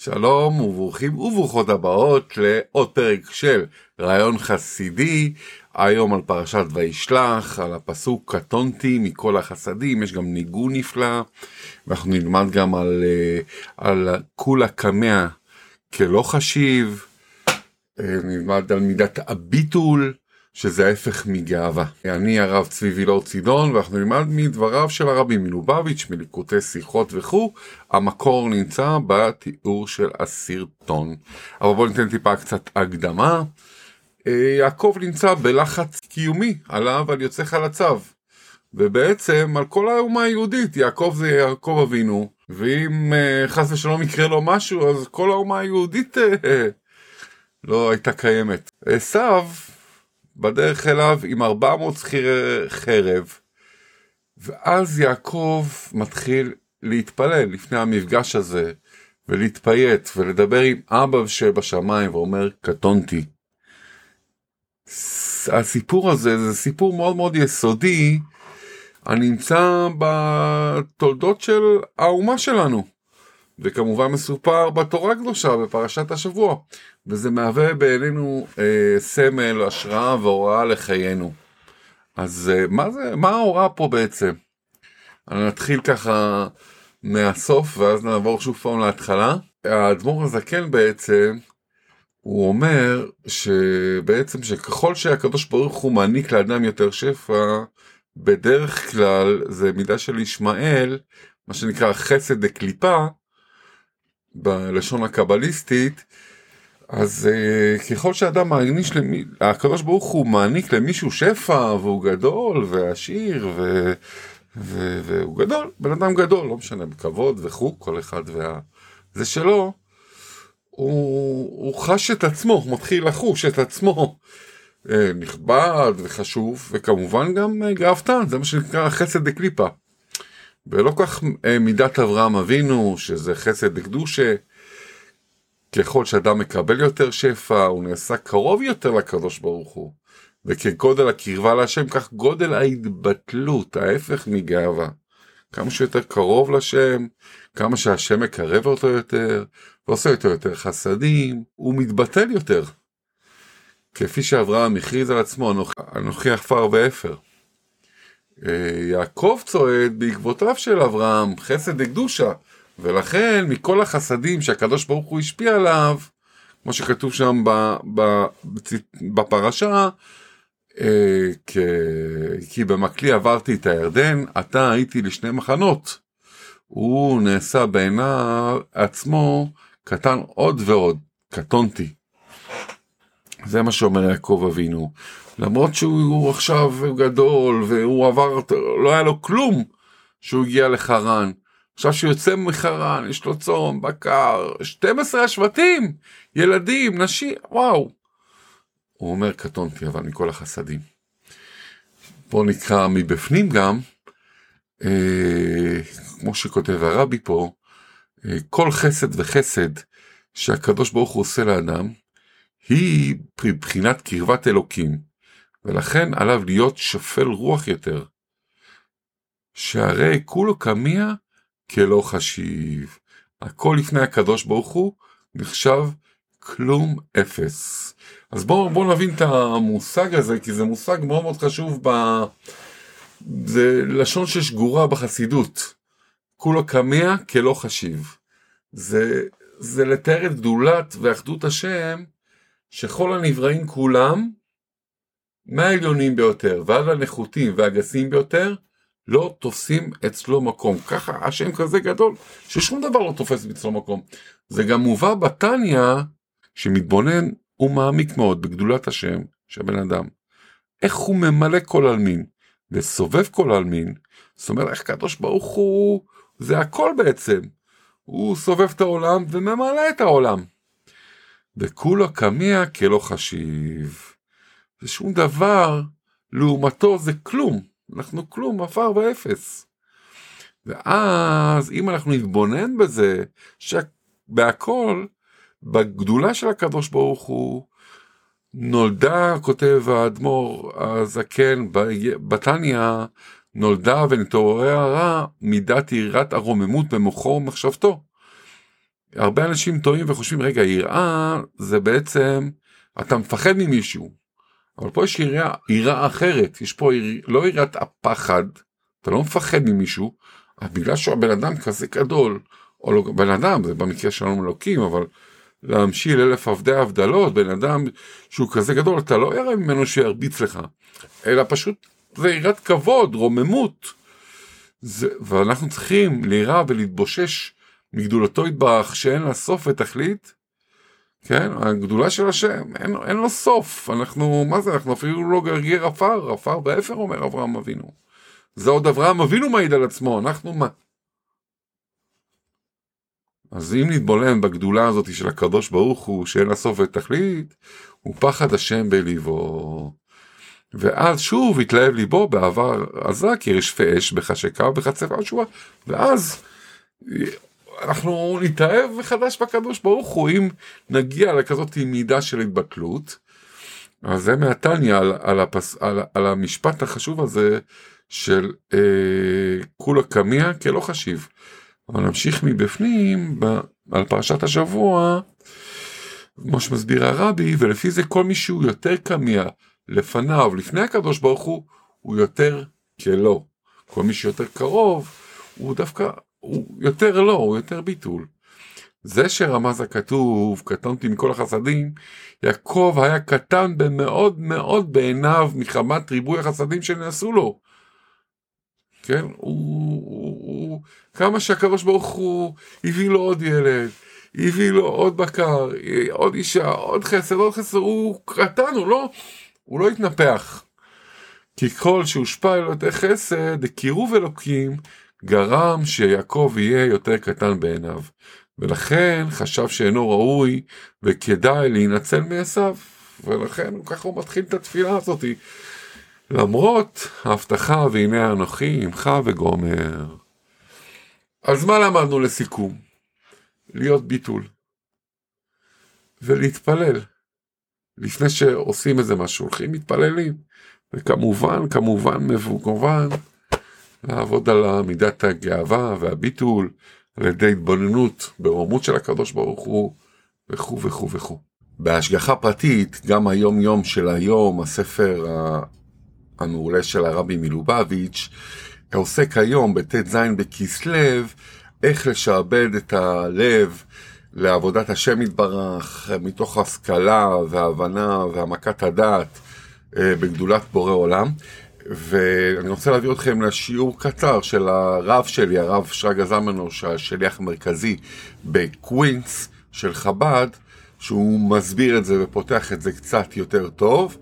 שלום וברוכים וברוכות הבאות לעוד פרק של רעיון חסידי, היום על פרשת וישלח, על הפסוק קטונתי מכל החסדים, יש גם ניגון נפלא, ואנחנו נלמד גם על, אה, על כולה קמע כלא חשיב, אה, נלמד על מידת הביטול, שזה ההפך מגאווה. אני הרב צבי וילור צידון, ואנחנו נלמד מדבריו של הרבי מלובביץ', מליקוטי שיחות וכו', המקור נמצא בתיאור של הסרטון. אבל בואו ניתן טיפה קצת הקדמה. אה, יעקב נמצא בלחץ קיומי עליו על יוצא חלציו. ובעצם על כל האומה היהודית, יעקב זה יעקב אבינו, ואם uh, חס ושלום יקרה לו משהו, אז כל האומה היהודית uh, לא הייתה קיימת. עשיו בדרך אליו עם 400 שכירי חרב, ואז יעקב מתחיל להתפלל לפני המפגש הזה, ולהתפייט ולדבר עם אבא שבשמיים ואומר קטונתי. הסיפור הזה זה סיפור מאוד מאוד יסודי הנמצא בתולדות של האומה שלנו. וכמובן מסופר בתורה הקדושה בפרשת השבוע, וזה מהווה בעינינו אה, סמל, השראה והוראה לחיינו. אז אה, מה זה, מה ההוראה פה בעצם? אני נתחיל ככה מהסוף ואז נעבור שוב פעם להתחלה. האדמו"ר הזקן בעצם, הוא אומר שבעצם שככל שהקדוש ברוך הוא מעניק לאדם יותר שפע, בדרך כלל זה מידה של ישמעאל, מה שנקרא חסד דקליפה, בלשון הקבליסטית, אז uh, ככל שאדם מרגיש למי, הקדוש ברוך הוא מעניק למישהו שפע והוא גדול ועשיר ו, ו, והוא גדול, בן אדם גדול, לא משנה, בכבוד וכו', כל אחד וה... זה שלו, הוא, הוא חש את עצמו, הוא מתחיל לחוש את עצמו uh, נכבד וחשוב, וכמובן גם uh, גאוותן, זה מה שנקרא חסד דקליפה. ולא כך אה, מידת אברהם אבינו, שזה חסד וקדושה. ככל שאדם מקבל יותר שפע, הוא נעשה קרוב יותר לקדוש ברוך הוא. וכגודל הקרבה להשם, כך גודל ההתבטלות, ההפך מגאווה. כמה שיותר קרוב לשם, כמה שהשם מקרב אותו יותר, ועושה יותר יותר חסדים, הוא מתבטל יותר. כפי שאברהם הכריז על עצמו, אנוכי עפר ואפר. אה, יעקב צועד בעקבותיו של אברהם, חסד דקדושה, ולכן מכל החסדים שהקדוש ברוך הוא השפיע עליו, כמו שכתוב שם בפרשה, אה, כי במקלי עברתי את הירדן, עתה הייתי לשני מחנות. הוא נעשה בעיניו עצמו קטן עוד ועוד, קטונתי. זה מה שאומר יעקב אבינו. למרות שהוא עכשיו גדול והוא עבר, לא היה לו כלום שהוא הגיע לחרן. עכשיו שהוא יוצא מחרן, יש לו צום, בקר, 12 השבטים, ילדים, נשים, וואו. הוא אומר קטונתי אבל מכל החסדים. בוא נקרא מבפנים גם, אה, כמו שכותב הרבי פה, אה, כל חסד וחסד שהקדוש ברוך הוא עושה לאדם, היא מבחינת קרבת אלוקים, ולכן עליו להיות שפל רוח יותר. שהרי כולו קמיע כלא חשיב. הכל לפני הקדוש ברוך הוא נחשב כלום אפס. אז בואו בוא נבין את המושג הזה, כי זה מושג מאוד מאוד חשוב ב... זה לשון ששגורה בחסידות. כולו קמיע כלא חשיב. זה, זה לתאר את גדולת ואחדות השם, שכל הנבראים כולם מהעליונים ביותר ועד הנחותים והגסים ביותר, לא תופסים אצלו מקום. ככה השם כזה גדול, ששום דבר לא תופס אצלו מקום. זה גם מובא בתניא, שמתבונן ומעמיק מאוד בגדולת השם של בן אדם. איך הוא ממלא כל עלמין, וסובב כל עלמין, זאת אומרת איך קדוש ברוך הוא, זה הכל בעצם. הוא סובב את העולם וממלא את העולם. וכולו קמיע כלא חשיב. זה שום דבר, לעומתו זה כלום. אנחנו כלום, עפר ואפס. ואז אם אנחנו נתבונן בזה, שבהכל, בגדולה של הקדוש ברוך הוא, נולדה, כותב האדמו"ר הזקן בתניא, נולדה ונתעוררה מידת יראת הרוממות במוחו ומחשבתו. הרבה אנשים טועים וחושבים, רגע, יראה זה בעצם, אתה מפחד ממישהו. אבל פה יש יראה, יראה אחרת, יש פה יר... לא יראת הפחד, אתה לא מפחד ממישהו, בגלל שהוא הבן אדם כזה גדול, או לא בן אדם, זה במקרה שלנו אלוקים, אבל להמשיל אלף עבדי הבדלות, בן אדם שהוא כזה גדול, אתה לא יראה ממנו שירביץ לך, אלא פשוט זה יראת כבוד, רוממות. זה, ואנחנו צריכים לירא ולהתבושש מגדולתו יתברך שאין לה סוף ותכלית, כן, הגדולה של השם, אין, אין לו סוף, אנחנו, מה זה, אנחנו אפילו לא גרגר עפר, עפר ואפר אומר אברהם אבינו. זה עוד אברהם אבינו מעיד על עצמו, אנחנו מה? אז אם נתבונן בגדולה הזאת של הקדוש ברוך הוא, שאין לה סוף ותכלית, יבוא פחד השם בליבו. ואז שוב התלהב ליבו בעבר עזה, כי רשפי אש בחשקה ובחצבה התשובה, ואז אנחנו נתאהב מחדש בקדוש ברוך הוא, אם נגיע לכזאת מידה של התבטלות. אז זה מהתניא על, על, הפס, על, על המשפט החשוב הזה של אה, כולה קמיה כלא חשיב. אבל נמשיך מבפנים ב, על פרשת השבוע, כמו שמסביר הרבי, ולפי זה כל מי שהוא יותר קמיה לפניו, לפני הקדוש ברוך הוא, הוא יותר כלא. כל מי שיותר קרוב, הוא דווקא, הוא יותר לא, הוא יותר ביטול. זה שרמז הכתוב, קטנתי מכל החסדים, יעקב היה קטן במאוד מאוד בעיניו מחמת ריבוי החסדים שנעשו לו. כן, הוא, הוא, הוא כמה שהקדוש ברוך הוא הביא לו עוד ילד, הביא לו עוד בקר, עוד אישה, עוד חסר, עוד חסר, הוא קטן, הוא לא, הוא לא התנפח. כי כל שהושפע אלוהי חסד, קירוב אלוקים, גרם שיעקב יהיה יותר קטן בעיניו. ולכן חשב שאינו ראוי וכדאי להינצל מעשיו. ולכן ככה הוא מתחיל את התפילה הזאת. למרות ההבטחה והנה אנוכי עמך וגומר. אז מה למדנו לסיכום? להיות ביטול. ולהתפלל. לפני שעושים איזה משהו, הולכים מתפללים. וכמובן, כמובן, מבוגובן, לעבוד על מידת הגאווה והביטול, על ידי התבוננות ברומות של הקדוש ברוך הוא, וכו' וכו' וכו'. בהשגחה פרטית, גם היום יום של היום, הספר המעולה של הרבי מלובביץ', עוסק היום בט"ז בכסלו, איך לשעבד את הלב לעבודת השם יתברך, מתוך השכלה והבנה והעמקת הדעת אה, בגדולת בורא עולם. ואני רוצה להביא אתכם לשיעור קצר של הרב שלי, הרב שרגא זלמנוש, השליח המרכזי בקווינס של חב"ד, שהוא מסביר את זה ופותח את זה קצת יותר טוב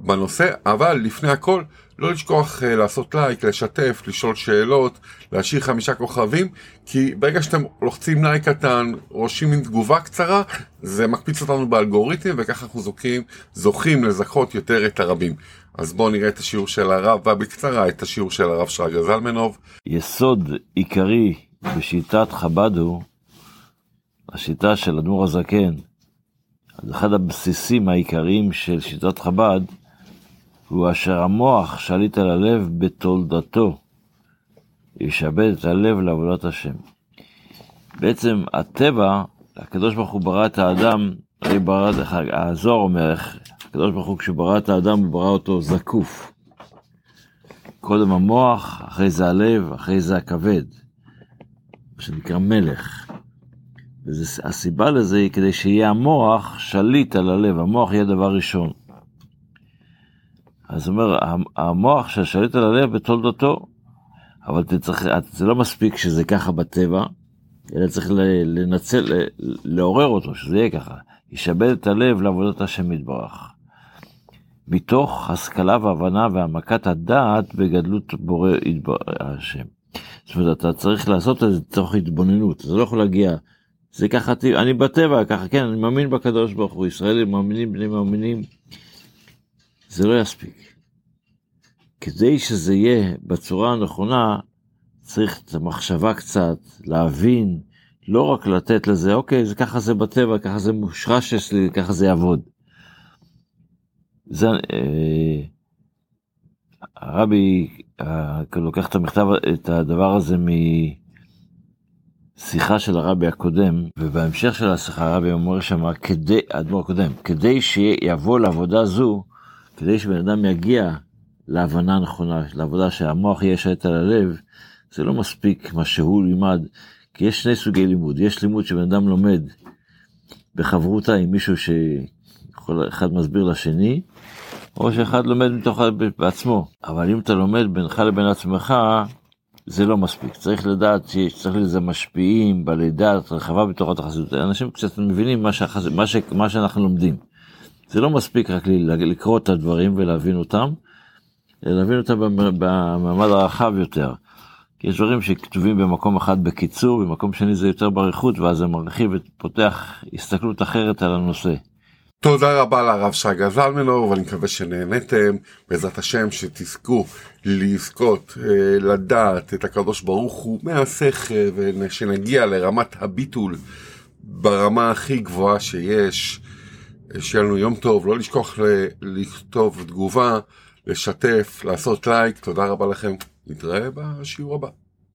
בנושא, אבל לפני הכל, לא לשכוח uh, לעשות לייק, לשתף, לשאול שאלות, להשאיר חמישה כוכבים, כי ברגע שאתם לוחצים לייק קטן, רושמים עם תגובה קצרה, זה מקפיץ אותנו באלגוריתם, וככה אנחנו זוכים, זוכים לזכות יותר את הרבים. אז בואו נראה את השיעור של הרב, ובקצרה את השיעור של הרב שרגא זלמנוב. יסוד עיקרי בשיטת חב"ד הוא השיטה של אדמו"ר הזקן. אחד הבסיסים העיקריים של שיטת חב"ד הוא אשר המוח שליט על הלב בתולדתו, ישעבד את הלב לעבודת השם. בעצם הטבע, הקדוש ברוך הוא ברא את האדם, הזוהר אומר, הקדוש ברוך הוא כשהוא ברא את האדם הוא ברא אותו זקוף. קודם המוח, אחרי זה הלב, אחרי זה הכבד, שנקרא מלך. והסיבה לזה היא כדי שיהיה המוח שליט על הלב, המוח יהיה דבר ראשון. אז אומר, המוח ששליט על הלב בתולדותו, אבל צריך, זה לא מספיק שזה ככה בטבע, אלא צריך לנצל, לעורר אותו, שזה יהיה ככה. ישעבד את הלב לעבודת השם יתברך. מתוך השכלה והבנה והעמקת הדעת בגדלות בורא השם. זאת אומרת, אתה צריך לעשות את זה תוך התבוננות, אתה לא יכול להגיע, זה ככה, אני בטבע, ככה, כן, אני מאמין בקדוש ברוך הוא, ישראלים מאמינים, בני מאמינים, זה לא יספיק. כדי שזה יהיה בצורה הנכונה, צריך את המחשבה קצת, להבין, לא רק לתת לזה, אוקיי, זה ככה זה בטבע, ככה זה מושרש אצלי, ככה זה יעבוד. זה, אה, הרבי אה, לוקח את המכתב, את הדבר הזה שיחה של הרבי הקודם, ובהמשך של השיחה הרבי אומר שמה, כדי, האדמו"ר הקודם, כדי שיבוא לעבודה זו, כדי שבן אדם יגיע להבנה נכונה, לעבודה שהמוח יהיה שייט על הלב, זה לא מספיק מה שהוא לימד, כי יש שני סוגי לימוד, יש לימוד שבן אדם לומד בחברותה עם מישהו שאחד מסביר לשני, או שאחד לומד מתוך בעצמו, אבל אם אתה לומד בינך לבין עצמך, זה לא מספיק, צריך לדעת שצריך לזה משפיעים, בעלי דעת רחבה בתוך התחזיות, אנשים קצת מבינים מה, שאחז... מה, ש... מה שאנחנו לומדים. זה לא מספיק רק לקרוא את הדברים ולהבין אותם, אלא להבין אותם במעמד הרחב יותר. כי יש דברים שכתובים במקום אחד בקיצור, במקום שני זה יותר באריכות, ואז זה מרחיב ופותח הסתכלות אחרת על הנושא. תודה רבה לרב שרגא זלמנור ואני מקווה שנהנתם בעזרת השם שתזכו לזכות אה, לדעת את הקדוש ברוך הוא מהשכל ושנגיע לרמת הביטול ברמה הכי גבוהה שיש שיהיה לנו יום טוב לא לשכוח לכתוב תגובה לשתף לעשות לייק. תודה רבה לכם. נתראה בשיעור הבא